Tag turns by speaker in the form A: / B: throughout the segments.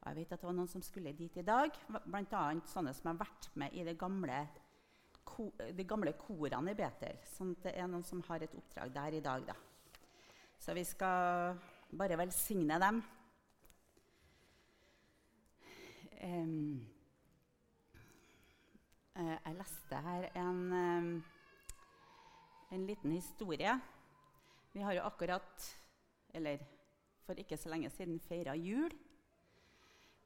A: Og jeg vet at det var noen som skulle dit i dag, bl.a. sånne som har vært med i de gamle, ko, de gamle korene i Betel. Sånn at det er noen som har et oppdrag der i dag, da. Så vi skal bare velsigne dem. Um, jeg leste her en, en liten historie. Vi har jo akkurat, eller for ikke så lenge siden, feira jul.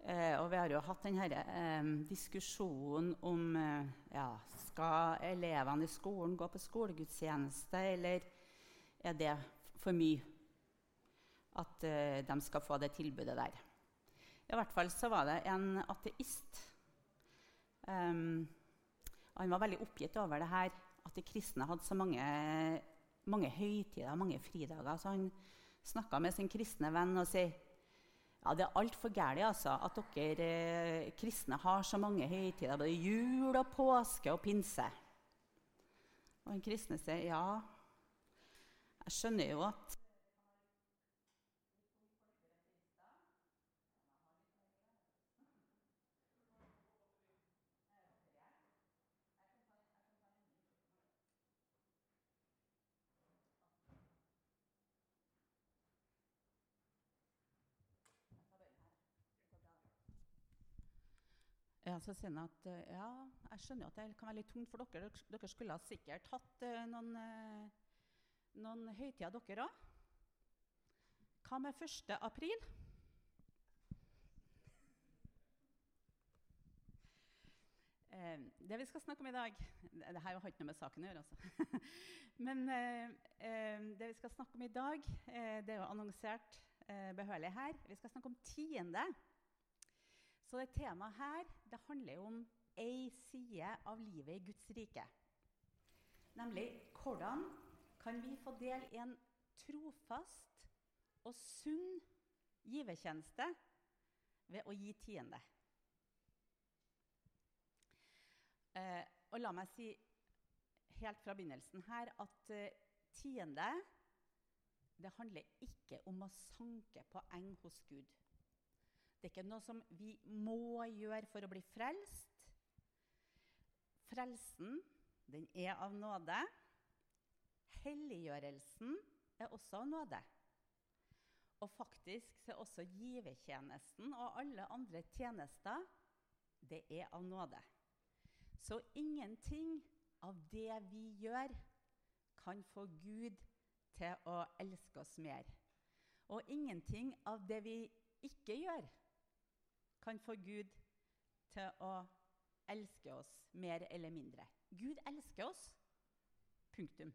A: Eh, og vi har jo hatt denne eh, diskusjonen om eh, ja, skal elevene i skolen gå på skolegudstjeneste, eller er det for mye at eh, de skal få det tilbudet der. I hvert fall så var det en ateist. Um, han var veldig oppgitt over det her, at de kristne hadde så mange, mange høytider, mange fridager. Så han snakka med sin kristne venn og sier ja, det er altfor galt altså, at dere eh, kristne har så mange høytider, både jul og påske og pinse. Og en kristne sier ja, jeg skjønner jo at så sier han at eh, ja, jeg skjønner at det kan være litt tungt for dere. Dere skulle ha sikkert hatt uh, noen, uh, noen høytider, dere òg. Hva med 1. april? Det vi skal snakke om i dag Det her har ikke noe med saken å gjøre. altså. Men det vi skal snakke om i dag, det er jo annonsert behørig her. Vi skal snakke om tiende. Så det temaet her det handler om ei side av livet i Guds rike. Nemlig hvordan kan vi få del i en trofast og sunn givertjeneste ved å gi tiende. Eh, og la meg si helt fra begynnelsen her at eh, tiende det handler ikke om å sanke på eng hos Gud. Det er ikke noe som vi må gjøre for å bli frelst. Frelsen, den er av nåde. Helliggjørelsen er også av nåde. Og faktisk så er også givertjenesten og alle andre tjenester det er av nåde. Så ingenting av det vi gjør, kan få Gud til å elske oss mer. Og ingenting av det vi ikke gjør, kan få Gud til å elske oss mer eller mindre. Gud elsker oss. Punktum.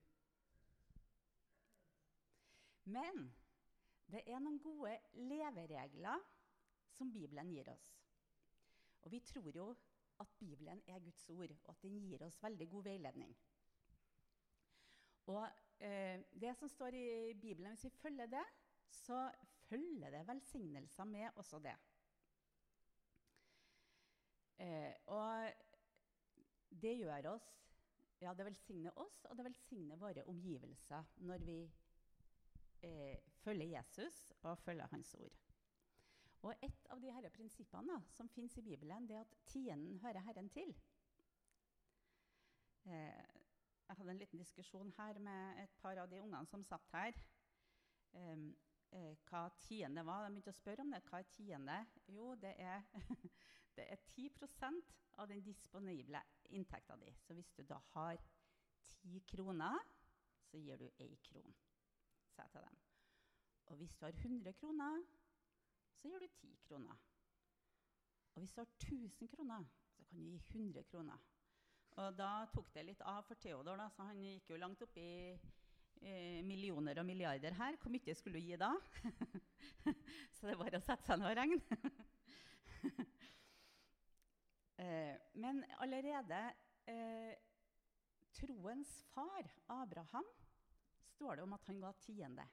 A: Men det er noen gode leveregler som Bibelen gir oss. Og vi tror jo at Bibelen er Guds ord, og at den gir oss veldig god veiledning. Og eh, det som står i Bibelen, Hvis vi følger det, så følger det velsignelser med også det. Eh, og det gjør oss Ja, det velsigner oss, og det velsigner våre omgivelser når vi eh, følger Jesus og følger Hans ord. Og Et av de disse prinsippene som fins i Bibelen, det er at tienden hører Herren til. Eh, jeg hadde en liten diskusjon her med et par av de ungene som satt her. Um, hva tiende var. De begynte å spørre om det. Hva er tiende? Jo, det er det er 10% av den disponible inntekta di. Så hvis du da har ti kroner, så gir du 1 kron, sa jeg til dem. Og hvis du har 100 kroner, så gir du ti kroner. Og hvis du har 1000 kroner, så kan du gi 100 kroner. Og da tok det litt av for Theodor, da, så han gikk jo langt opp i millioner og milliarder her. Hvor mye skulle du gi da? så det var å sette seg ned og regne. Eh, men allerede eh, troens far, Abraham, står det om at han ga tiende.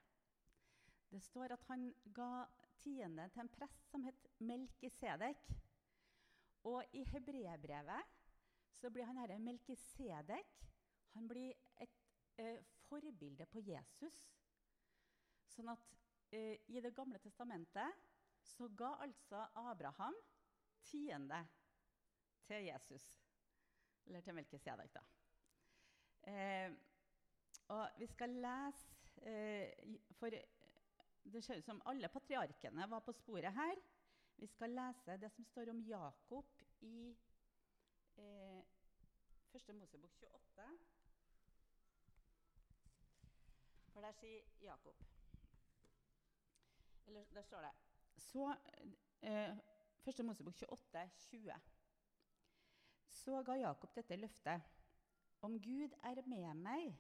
A: Det står at han ga tiende til en prest som het Melkisedek. Og i hebreerbrevet blir han herre Melkisedek han blir et eh, forbilde på Jesus. Sånn at eh, i Det gamle testamentet så ga altså Abraham tiende til Jesus. Eller til Melkisedek, da. Eh, og vi skal lese eh, For det ser ut som alle patriarkene var på sporet her. Vi skal lese det som står om Jakob i eh, 1. Mosebok 28. For der sier Jakob Eller der står det Så eh, 1. Mosebok 28, 20. Så ga Jakob dette løftet. Om Gud er med meg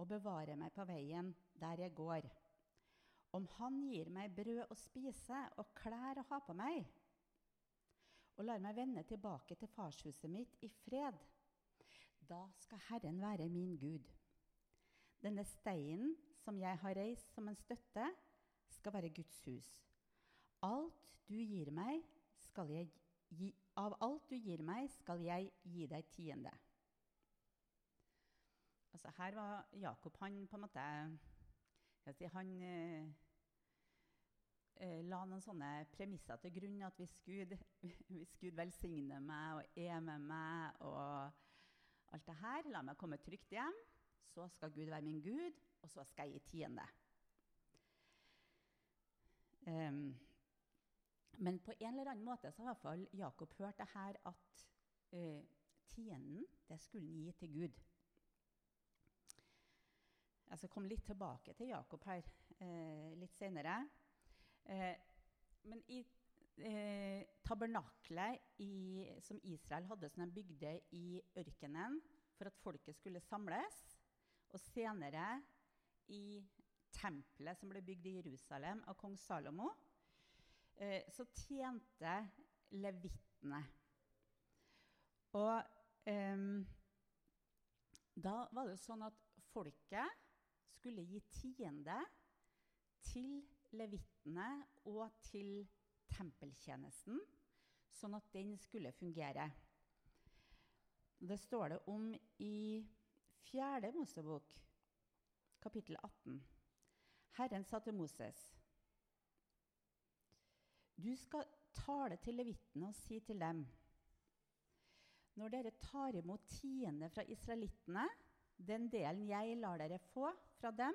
A: og bevarer meg på veien der jeg går, om Han gir meg brød å spise og klær å ha på meg, og lar meg vende tilbake til farshuset mitt i fred, da skal Herren være min Gud. Denne steinen som jeg har reist som en støtte, skal være Guds hus. Alt du gir meg, skal jeg av alt du gir meg, skal jeg gi deg tiende. Altså, her var Jakob han på en måte si, Han eh, eh, la noen sånne premisser til grunn. At hvis Gud, hvis Gud velsigner meg og er med meg og alt det her, la meg komme trygt hjem, så skal Gud være min Gud, og så skal jeg gi tiende. Um, men på en eller annen måte så har i hvert fall Jakob hørt det her at uh, tienden det skulle han gi til Gud. Jeg skal komme litt tilbake til Jakob her eh, litt senere. Eh, men i eh, tabernaklet som Israel hadde, som de bygde i ørkenen for at folket skulle samles, og senere i tempelet som ble bygd i Jerusalem av kong Salomo, eh, så tjente levittene. Og eh, da var det sånn at folket skulle gi tiende til levittene og til tempeltjenesten, sånn at den skulle fungere. Det står det om i 4. Mosebok, kapittel 18. Herren sa til Moses.: Du skal tale til levittene og si til dem:" Når dere tar imot tiende fra israelittene, den delen jeg lar dere få fra dem,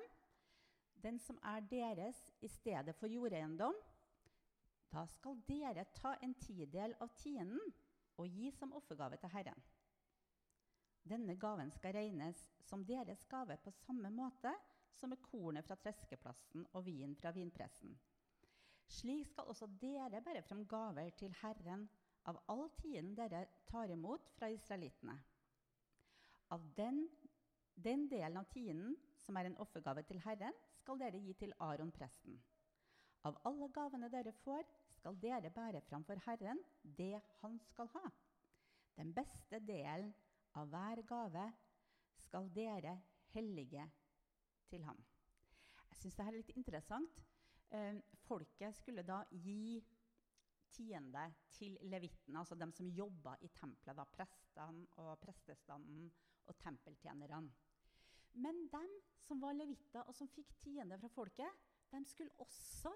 A: den som er deres i stedet for jordeiendom, da skal dere ta en tidel av tienden og gi som offergave til Herren. Denne gaven skal regnes som deres gave på samme måte som med kornet fra treskeplassen og vin fra vinpressen. Slik skal også dere bære frem gaver til Herren av all tiden dere tar imot fra israelittene. Av den den delen av tienden som er en offergave til Herren, skal dere gi til Aron presten. Av alle gavene dere får, skal dere bære fram for Herren det han skal ha. Den beste delen av hver gave skal dere hellige til ham. Jeg syns dette er litt interessant. Eh, folket skulle da gi tiende til levittene, altså dem som jobba i tempelet, da, prestene og prestestanden og tempeltjenerne. Men dem som var levitter, og som fikk tiende fra folket, de skulle også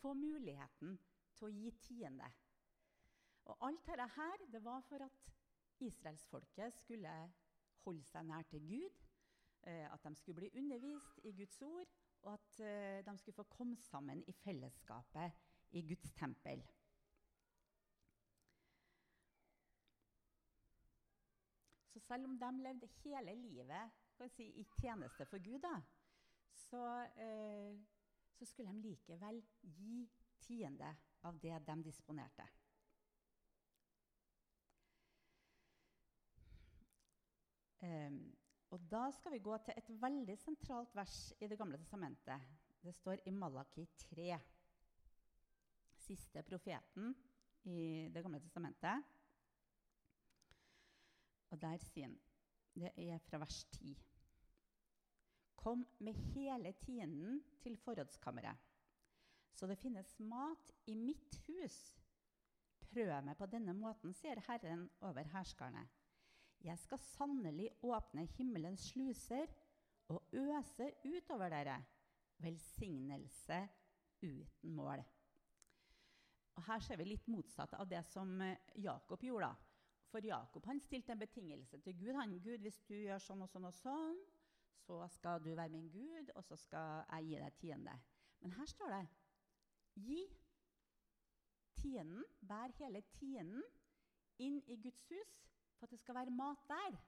A: få muligheten til å gi tiende. Og alt dette her, det var for at israelsfolket skulle holde seg nær til Gud, eh, at de skulle bli undervist i Guds ord, og at eh, de skulle få komme sammen i fellesskapet i Guds tempel. Så selv om de levde hele livet si, i tjeneste for Gud, da, så, eh, så, skulle de likevel gi tiende av det de disponerte. Um, og Da skal vi gå til et veldig sentralt vers i Det gamle testamentet. Det står i Malaki 3, siste profeten i Det gamle testamentet. Og der sier han det er fra vers 10. Kom med hele tienden til forrådskammeret, så det finnes mat i mitt hus. Prøv meg på denne måten, sier Herren over herskarene. Jeg skal sannelig åpne himmelens sluser og øse utover dere velsignelse uten mål. Og Her ser vi litt motsatt av det som eh, Jakob gjorde. For Jakob han stilte en betingelse til Gud. Han, Gud, hvis du gjør sånn og sånn og sånn, så skal du være min Gud, og så skal jeg gi deg tiende. Men her står det Gi tienden, bær hele tienden inn i Guds hus for at det skal være mat der.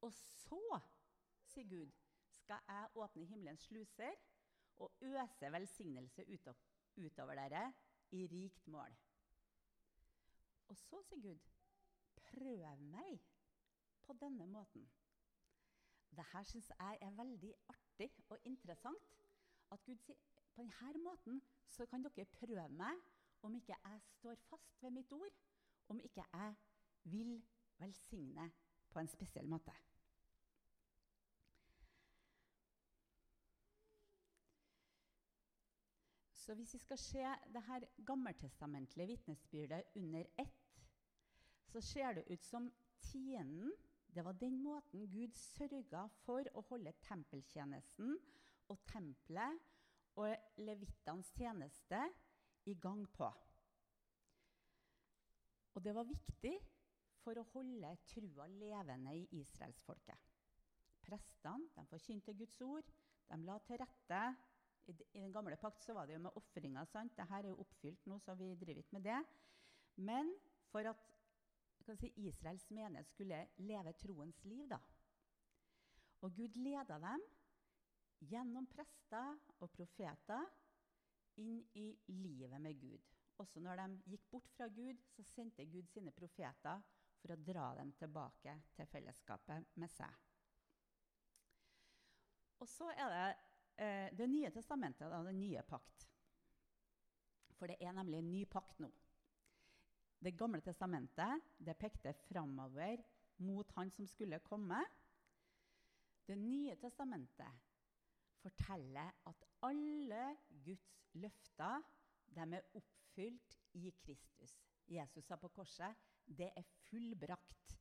A: Og så, sier Gud, skal jeg åpne himmelens sluser og øse velsignelse utover dere i rikt mål. Og så, sier Gud, prøv meg på denne måten. Dette syns jeg er veldig artig og interessant. At Gud sier på denne måten så kan dere prøve meg om ikke jeg står fast ved mitt ord, om ikke jeg vil velsigne på en spesiell måte. Så hvis vi skal se det her gammeltestamentlige vitnesbyrdet under ett, så ser det ut som tienden det var den måten Gud sørga for å holde tempeltjenesten og tempelet og levittenes tjeneste i gang på. Og det var viktig for å holde trua levende i israelsfolket. Prestene forkynte Guds ord, de la til rette. I, den gamle pakt var det jo med ofringer. Dette er jo oppfylt nå, så vi driver ikke med det. Men for at si, Israels menighet skulle leve troens liv, da. Og Gud leda dem gjennom prester og profeter inn i livet med Gud. Også når de gikk bort fra Gud, så sendte Gud sine profeter for å dra dem tilbake til fellesskapet med seg. Og så er det eh, Det nye testamentet, da, den nye pakt. For det er nemlig en ny pakt nå. Det gamle testamentet det pekte framover mot han som skulle komme. Det nye testamentet forteller at alle Guds løfter de er oppfylt i Kristus. Jesus sa på korset det er fullbrakt.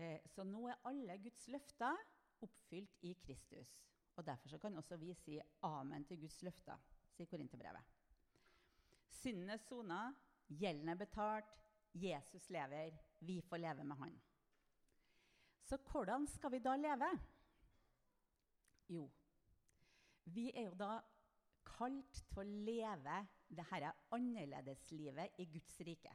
A: Eh, så nå er alle Guds løfter oppfylt i Kristus. Og Derfor kan også vi si amen til Guds løfter, sier Korinterbrevet. Synden er sona, gjelden er betalt, Jesus lever, vi får leve med Han. Så hvordan skal vi da leve? Jo, vi er jo da kalt til å leve dette annerledeslivet i Guds rike.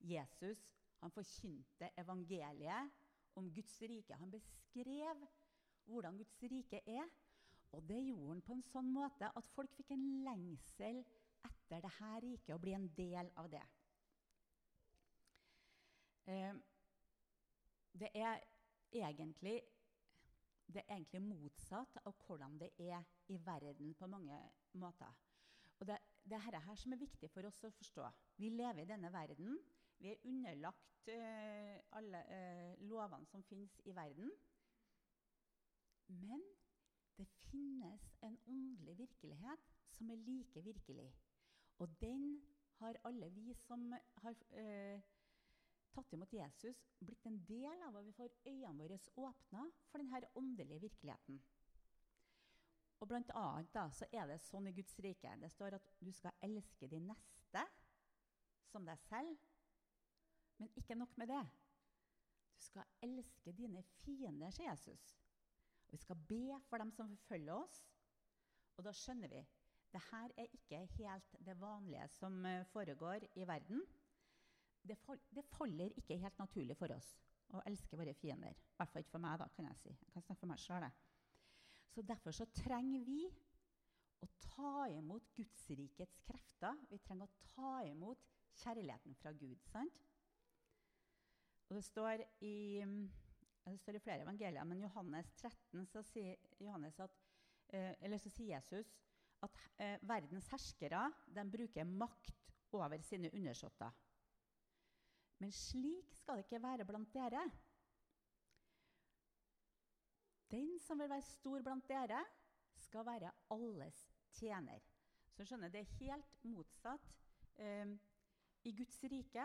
A: Jesus han forkynte evangeliet om Guds rike. Han beskrev hvordan Guds rike er. Og det gjorde han på en sånn måte at folk fikk en lengsel etter dette riket og bli en del av det. Eh, det er egentlig det er egentlig motsatt av hvordan det er i verden på mange måter. Og det, det er dette som er viktig for oss å forstå. Vi lever i denne verden. Vi er underlagt uh, alle uh, lovene som finnes i verden. Men det finnes en åndelig virkelighet som er like virkelig. Og den har alle vi som har uh, tatt imot Jesus, blitt en del av, og vi får øynene våre åpna for denne åndelige virkeligheten. Og blant annet da, så er det sånn i Guds rike det står at du skal elske de neste som deg selv. Men ikke nok med det. Du skal elske dine fiender, sier Jesus. Og vi skal be for dem som forfølger oss. Og da skjønner vi det her er ikke helt det vanlige som eh, foregår i verden det, faller ikke helt naturlig for oss å elske våre fiender. I hvert fall ikke for meg, da, kan jeg si. Jeg kan snakke for meg selv. Så derfor så trenger vi å ta imot Gudsrikets krefter. Vi trenger å ta imot kjærligheten fra Gud. sant? Og det står i, det står i flere evangelier, men Johannes 13 så sier, Johannes at, eh, så sier Jesus at eh, verdens herskere bruker makt over sine undersåtter. Men slik skal det ikke være blant dere. Den som vil være stor blant dere, skal være alles tjener. Så skjønner Det er helt motsatt eh, i Guds rike.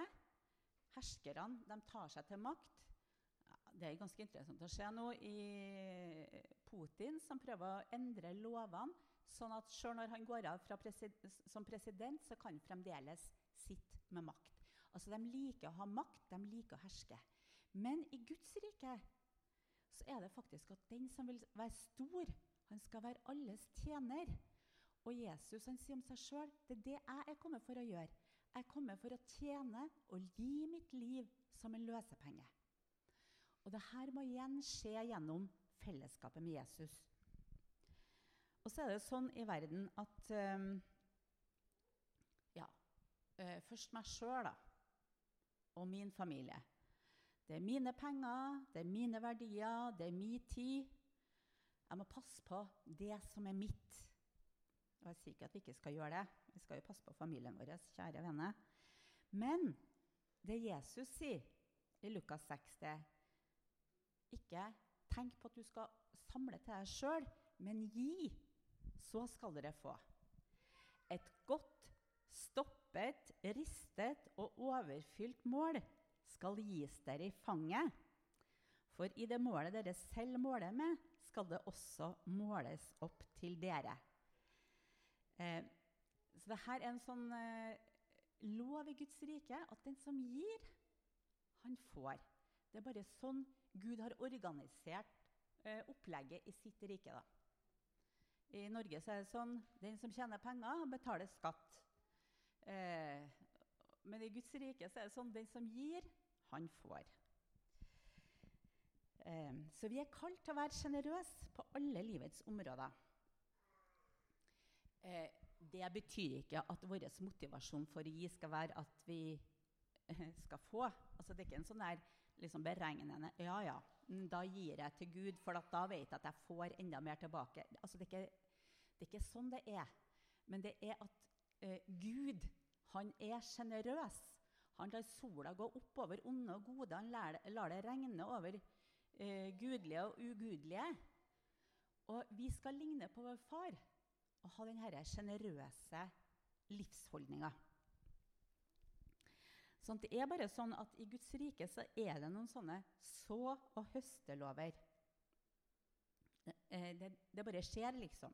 A: Herskerne de tar seg til makt. Det er ganske interessant å se nå i Putin, som prøver å endre lovene sånn at selv når han går av presid som president, så kan han fremdeles sitte med makt. Altså, De liker å ha makt, de liker å herske. Men i Guds rike så er det faktisk at den som vil være stor, han skal være alles tjener. Og Jesus han sier om seg sjøl det er det jeg er kommet for å gjøre. Jeg kommer for å tjene og gi mitt liv som en løsepenge. Og det her må igjen skje gjennom fellesskapet med Jesus. Og så er det sånn i verden at um, Ja, uh, først meg sjøl, da. Og min familie. Det er mine penger, det er mine verdier, det er min tid. Jeg må passe på det som er mitt. Og jeg sier ikke at vi ikke skal gjøre det. Vi skal jo passe på familien vår, kjære venner. Men det Jesus sier i Lukas 6, det ikke tenk på at du skal samle til deg sjøl, men gi, så skal dere få. Et godt, stoppet, ristet og overfylt mål skal gis dere i fanget. For i det målet dere selv måler med, skal det også måles opp til dere. Eh, så dette er en sånn eh, lov i Guds rike at den som gir, han får. Det er bare sånn Gud har organisert eh, opplegget i sitt rike. Da. I Norge er det sånn den som tjener penger, betaler skatt. Eh, men i Guds rike er det sånn den som gir, han får. Eh, så vi er kalt til å være sjenerøse på alle livets områder. Eh, det betyr ikke at vår motivasjon for å gi skal være at vi eh, skal få. Altså, det er ikke en sånn der liksom beregnende Ja, ja, mm, da gir jeg til Gud, for da vet jeg at jeg får enda mer tilbake. Altså, det, er ikke, det, er ikke, sånn det er. Men det er at eh, Gud, han er sjenerøs. Han lar sola gå opp over onde og gode. Han lar, lar det regne over eh, gudelige og ugudelige. Og vi skal ligne på vår far og ha denne sjenerøse livsholdninga. Sånn, det er bare sånn at I Guds rike så er det noen sånne så- og høstelover. Eh, det, det, bare skjer, liksom.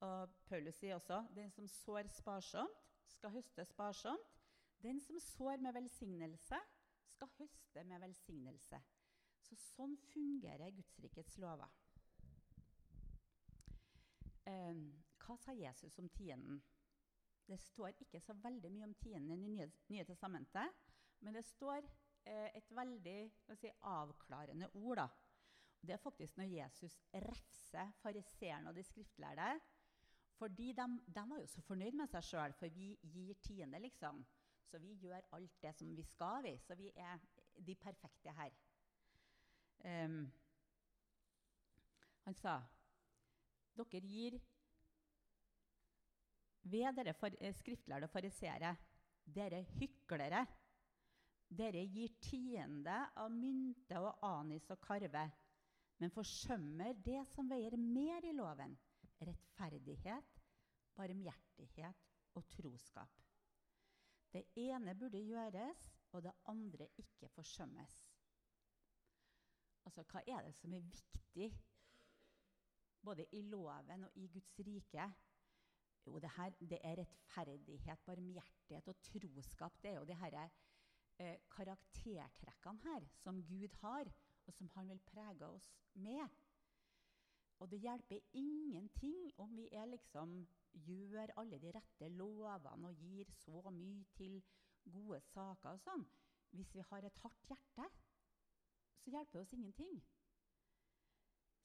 A: Og Paulus sier også den som sår sparsomt, skal høste sparsomt. Den som sår med velsignelse, skal høste med velsignelse. Så sånn fungerer Guds rikets lover. Eh, hva sa Jesus om tienden? Det står ikke så veldig mye om tienden i Nye, Nye testamentet, men det står eh, et veldig si, avklarende ord. Da. Det er faktisk når Jesus refser fariseerne og de skriftlærde. Fordi de, de, var jo så fornøyd med seg sjøl, for vi gir tiende, liksom. Så vi gjør alt det som vi skal, vi. Så vi er de perfekte her. Um, han sa dere gir ved dere eh, skriftlærde og fariseere, dere hyklere. Dere gir tiende av mynte og anis og karve, men forsømmer det som veier mer i loven rettferdighet, barmhjertighet og troskap. Det ene burde gjøres, og det andre ikke forsømmes. Altså, Hva er det som er viktig både i loven og i Guds rike? Jo, det, her, det er rettferdighet, barmhjertighet og troskap. Det er jo her, eh, karaktertrekkene her som Gud har, og som han vil prege oss med. Og det hjelper ingenting om vi er liksom, gjør alle de rette lovene og gir så mye til gode saker og sånn. Hvis vi har et hardt hjerte, så hjelper det oss ingenting.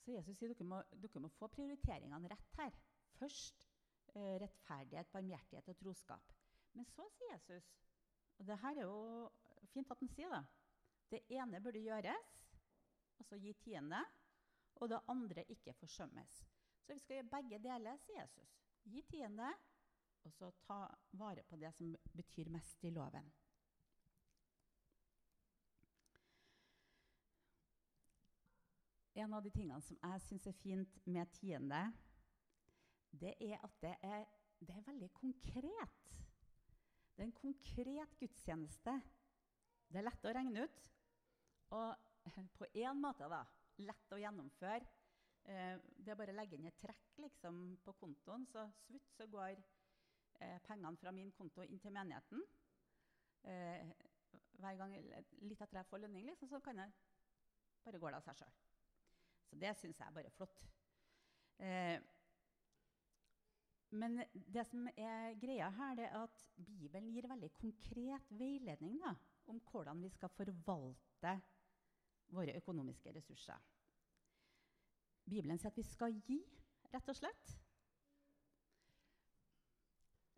A: Så Jesus sier dere må, dere må få prioriteringene rett her. Først Eh, rettferdighet, barmhjertighet og troskap. Men så sier Jesus, og det her er jo fint at han sier det Det ene burde gjøres, altså gi tiende, og det andre ikke forsømmes. Så vi skal gjøre begge deler, sier Jesus. Gi tiende, og så ta vare på det som betyr mest i loven. En av de tingene som jeg syns er fint med tiende, det er at det er, det er veldig konkret. Det er en konkret gudstjeneste. Det er lett å regne ut. Og på én måte da, lett å gjennomføre. Eh, det er bare å legge inn et trekk liksom, på kontoen, så svutt så går eh, pengene fra min konto inn til menigheten. Eh, hver gang, Litt etter jeg får lønning, liksom, så kan jeg bare gå det av seg sjøl. Så det syns jeg er bare flott. Eh, men det som er greia her, det er at Bibelen gir veldig konkret veiledning da, om hvordan vi skal forvalte våre økonomiske ressurser. Bibelen sier at vi skal gi, rett og slett.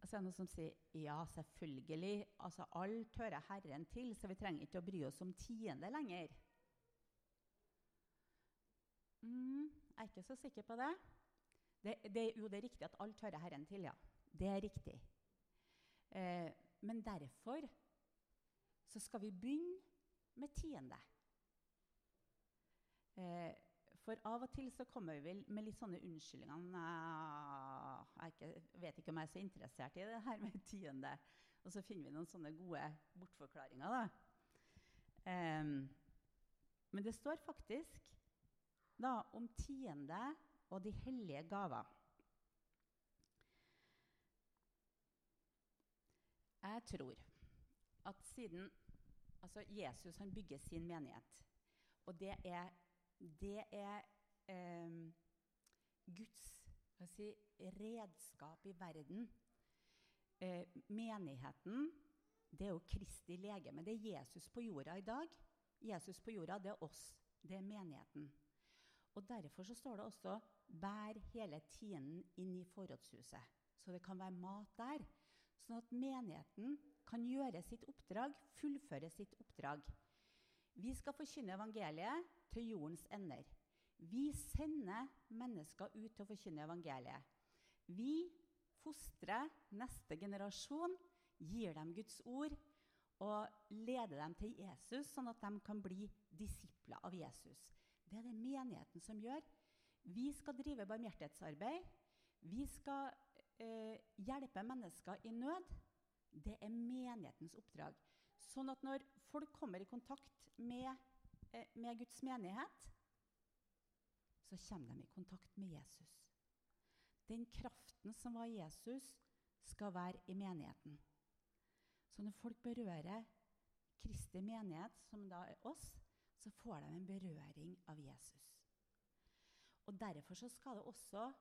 A: Og så er det noen som sier ja, selvfølgelig. altså Alt hører Herren til, så vi trenger ikke å bry oss om tiende lenger. Mm, jeg er ikke så sikker på det. det, det jo, det er riktig at alt hører Herren til, ja. Det er riktig. Eh, men derfor så skal vi begynne med tiende. Eh, for av og til så kommer vi med litt sånne unnskyldninger. Jeg vet ikke om jeg er så interessert i det her med tiende. Og så finner vi noen sånne gode bortforklaringer. da. Eh, men det står faktisk da, om tiende og de hellige gaver. Jeg tror at siden altså Jesus han bygger sin menighet, og det er det er eh, Guds si, redskap i verden. Eh, menigheten det er jo Kristi legeme. Det er Jesus på jorda i dag. Jesus på jorda, det er oss. Det er menigheten. Og Derfor så står det også 'bær hele tienden inn i forrådshuset', så det kan være mat der. Sånn at menigheten kan gjøre sitt oppdrag, fullføre sitt oppdrag. Vi skal forkynne evangeliet til jordens ender. Vi sender mennesker ut til å forkynne evangeliet. Vi fostrer neste generasjon, gir dem Guds ord og leder dem til Jesus, sånn at de kan bli disipler av Jesus. Det er det menigheten som gjør. Vi skal drive barmhjertighetsarbeid. Vi skal eh, hjelpe mennesker i nød. Det er menighetens oppdrag. Sånn at når folk kommer i kontakt med Eh, med Guds menighet, så kommer de i kontakt med Jesus. Den kraften som var Jesus, skal være i menigheten. Så når folk berører Kristi menighet, som da er oss, så får de en berøring av Jesus. Og Derfor så skal det også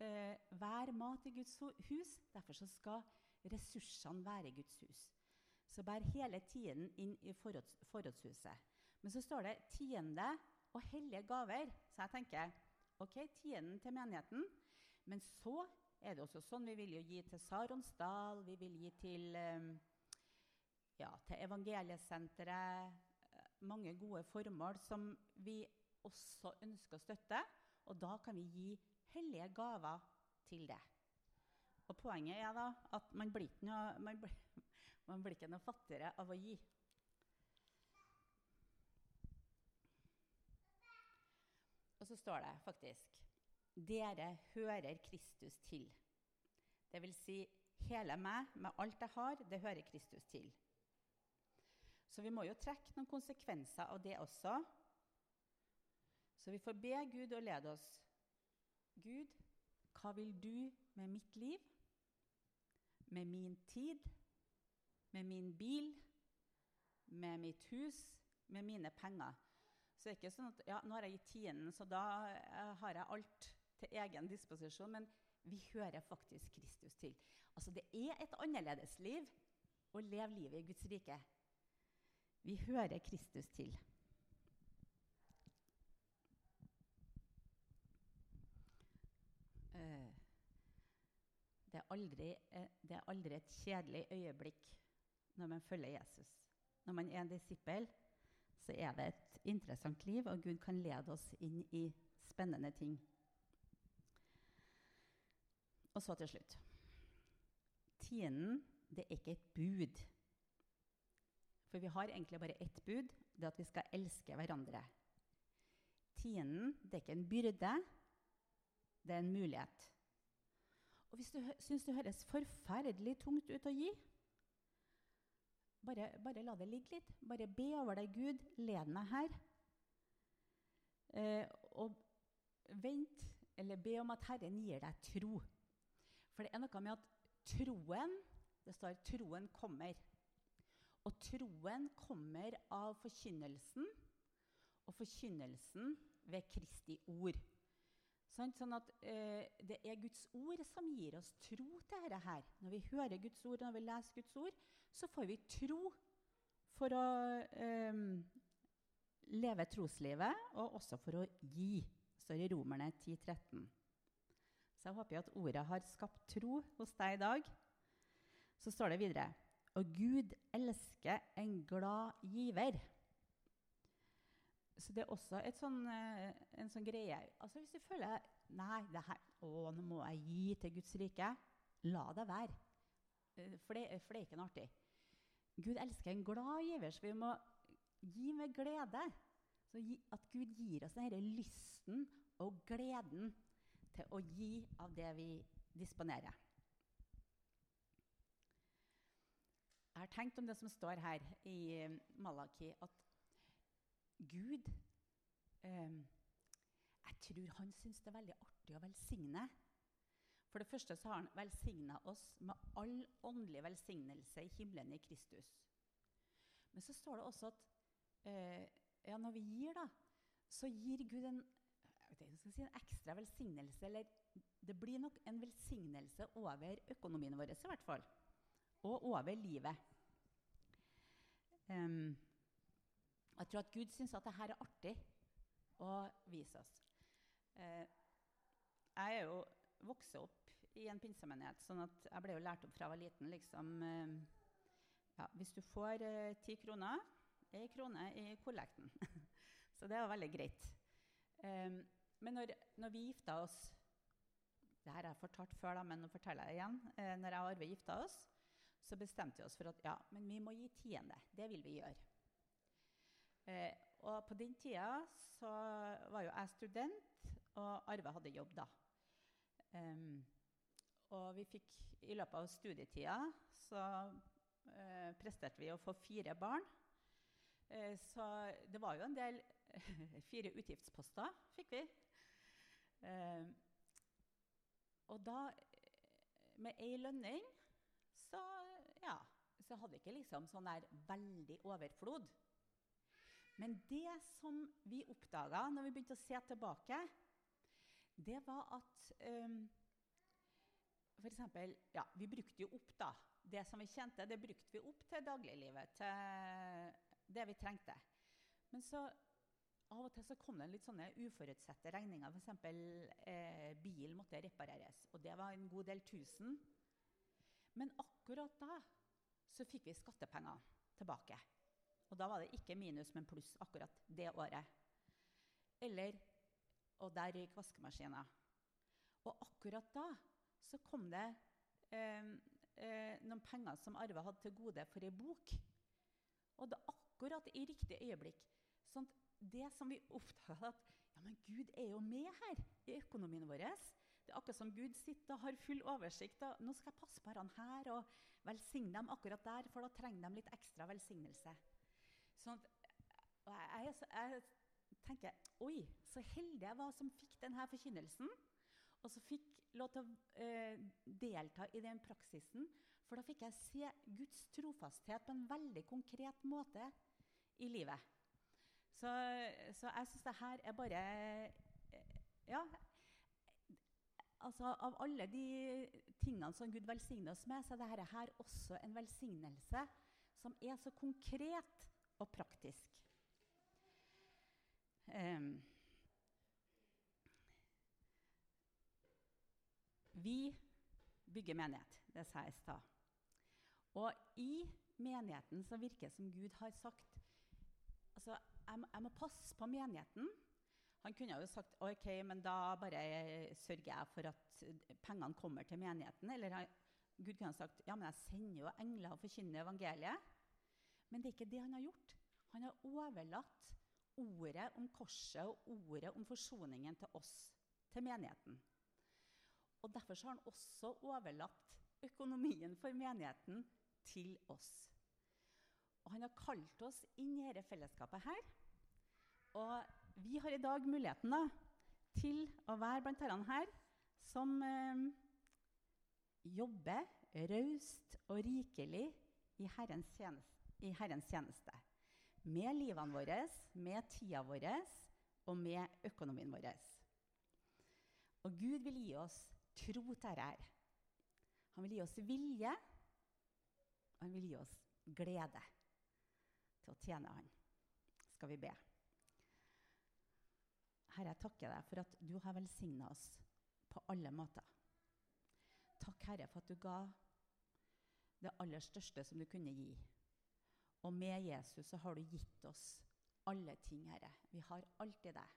A: eh, være mat i Guds hus. Derfor så skal ressursene være i Guds hus. Så bær hele tiden inn i forråds, forrådshuset. Men så står det 'tiende og hellige gaver'. Så jeg tenker ok, tienden til menigheten. Men så er det også sånn vi vil jo gi til Saronsdal, vi vil gi til, eh, ja, til Evangeliesenteret. Mange gode formål som vi også ønsker å støtte. Og da kan vi gi hellige gaver til det. Og Poenget er da at man blir ikke noe, man blir, man blir ikke noe fattigere av å gi. Og så står det faktisk Dere hører Kristus til. Det vil si hele meg, med alt jeg har, det hører Kristus til. Så vi må jo trekke noen konsekvenser av det også. Så vi får be Gud å lede oss. Gud, hva vil du med mitt liv? Med min tid? Med min bil? Med mitt hus? Med mine penger? Så det er ikke sånn at ja, nå har jeg gitt tienden, så da uh, har jeg alt til egen disposisjon. Men vi hører faktisk Kristus til. Altså, det er et annerledesliv å leve livet i Guds rike. Vi hører Kristus til. Uh, det, er aldri, uh, det er aldri et kjedelig øyeblikk når man følger Jesus. Når man er en disippel, så er det et interessant liv, og Gud kan lede oss inn i spennende ting. Og så til slutt Tienden det er ikke et bud. For vi har egentlig bare ett bud, det er at vi skal elske hverandre. Tienden det er ikke en byrde, det er en mulighet. Og Hvis du syns det høres forferdelig tungt ut å gi, bare, bare, la det ligge litt. Bare be over deg, Gud. Led meg her. Eh, og vent, eller be om at Herren gir deg tro. For det er noe med at troen Det står 'troen kommer'. Og troen kommer av forkynnelsen, og forkynnelsen ved Kristi ord. Sånn, at eh, Det er Guds ord som gir oss tro til dette. her. Når vi hører Guds ord, når vi leser Guds ord, så får vi tro for å eh, leve troslivet, og også for å gi. Står i Romerne 10-13. Så jeg håper at ordet har skapt tro hos deg i dag. Så står det videre Og Gud elsker en glad giver. Så det er også sånn, eh, en sånn greie altså Hvis du føler Nei, det her, å, nå må jeg gi til Guds rike. La det være. Eh, for det, for det er ikke noe artig. Gud elsker en glad giver, så vi må gi med glede. Gi, at Gud gir oss denne lysten og gleden til å gi av det vi disponerer. Jeg har tenkt om det som står her i Malaki, at Gud eh, Jeg tror han syns det er veldig artig å velsigne. For det første så har han velsigna oss med all åndelig velsignelse i himmelen i Kristus. Men så står det også at eh, ja, når vi gir, da, så gir Gud en, si, en ekstra velsignelse. Eller det blir nok en velsignelse over økonomien vår, i hvert fall. Og over livet. Um, jeg tror at Gud syns at dette er artig å vise oss. Uh, jeg er jo vokst opp i en pinsemenighet, sånn at jeg ble jo lært opp fra jeg var liten liksom, uh, ja, Hvis du får ti ti kroner, ei krone i kollekten. Så det var veldig greit. Um, men når, når, vi gifta oss det her har jeg fortalt før, da, men nå forteller jeg igjen. Eh, når jeg og Arve gifta oss, så bestemte vi oss for at ja, men vi må gi tiende. Det vil vi gjøre. Eh, og på den tida så var jo jeg student, og Arve hadde jobb da. Um, og vi fikk i løpet av studietida så eh, presterte vi å få fire barn. Eh, så det var jo en del Fire utgiftsposter fikk vi. Eh, og da, med ei lønning, så, så hadde vi ikke liksom sånn der veldig overflod. Men det som vi oppdaga når vi begynte å se tilbake, det var at um, for eksempel, ja, Vi brukte jo opp da. det som vi kjente, det brukte vi opp til dagliglivet. Til det vi trengte. Men så av og til så kom det litt sånne uforutsette regninger. F.eks. Eh, bil måtte repareres, og det var en god del tusen. Men akkurat da så fikk vi skattepenger tilbake. Og da var det ikke minus, men pluss akkurat det året. Eller Og der røyk vaskemaskina. Og akkurat da så kom det eh, eh, noen penger som Arve hadde til gode for ei bok. Og det akkurat i riktig øyeblikk. Sånn det som vi oppdaga, at ja, men Gud er jo med her i økonomien vår. Det er akkurat som Gud sitter og har full oversikt. og nå skal jeg passe på han her og velsigne dem akkurat der, for da trenger de litt ekstra velsignelse. Sånn og jeg, jeg, tenker Oi, så heldig jeg var som fikk denne forkynnelsen. Og så fikk lov til å eh, delta i den praksisen. For da fikk jeg se Guds trofasthet på en veldig konkret måte i livet. Så, så jeg syns det her er bare Ja. Altså, av alle de tingene som Gud velsigner oss med, så er dette her også en velsignelse som er så konkret og praktisk. Um, vi bygger menighet. Det sa jeg i stad. Og i menigheten så virker det som Gud har sagt altså, jeg, jeg må passe på menigheten. Han kunne jo sagt ok, men da bare sørger jeg for at pengene kommer til menigheten. Eller han, Gud kunne ha sagt ja, men jeg sender jo engler og forkynner evangeliet. Men det er ikke det han har gjort. Han har overlatt ordet om korset og ordet om forsoningen til oss, til menigheten. Og Derfor har han også overlatt økonomien for menigheten til oss. Og Han har kalt oss inn i dette fellesskapet her. Og vi har i dag muligheten da, til å være blant disse her som eh, jobber raust og rikelig i Herrens, tjeneste, i Herrens tjeneste. Med livene våre, med tida vår og med økonomien vår. Og Gud vil gi oss tro til dette. Han vil gi oss vilje, og han vil gi oss glede til å tjene Han. Skal vi be. Herre, jeg takker deg for at du har velsigna oss på alle måter. Takk, Herre, for at du ga det aller største som du kunne gi. Og med Jesus så har du gitt oss alle ting, Herre. Vi har alltid det.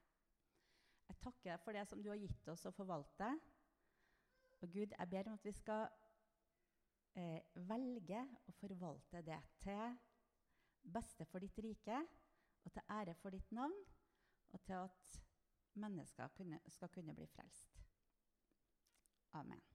A: Jeg takker deg for det som du har gitt oss å forvalte. Og Gud, jeg ber om at vi skal eh, velge å forvalte det til beste for ditt rike og til ære for ditt navn, og til at mennesker kunne, skal kunne bli frelst. Amen.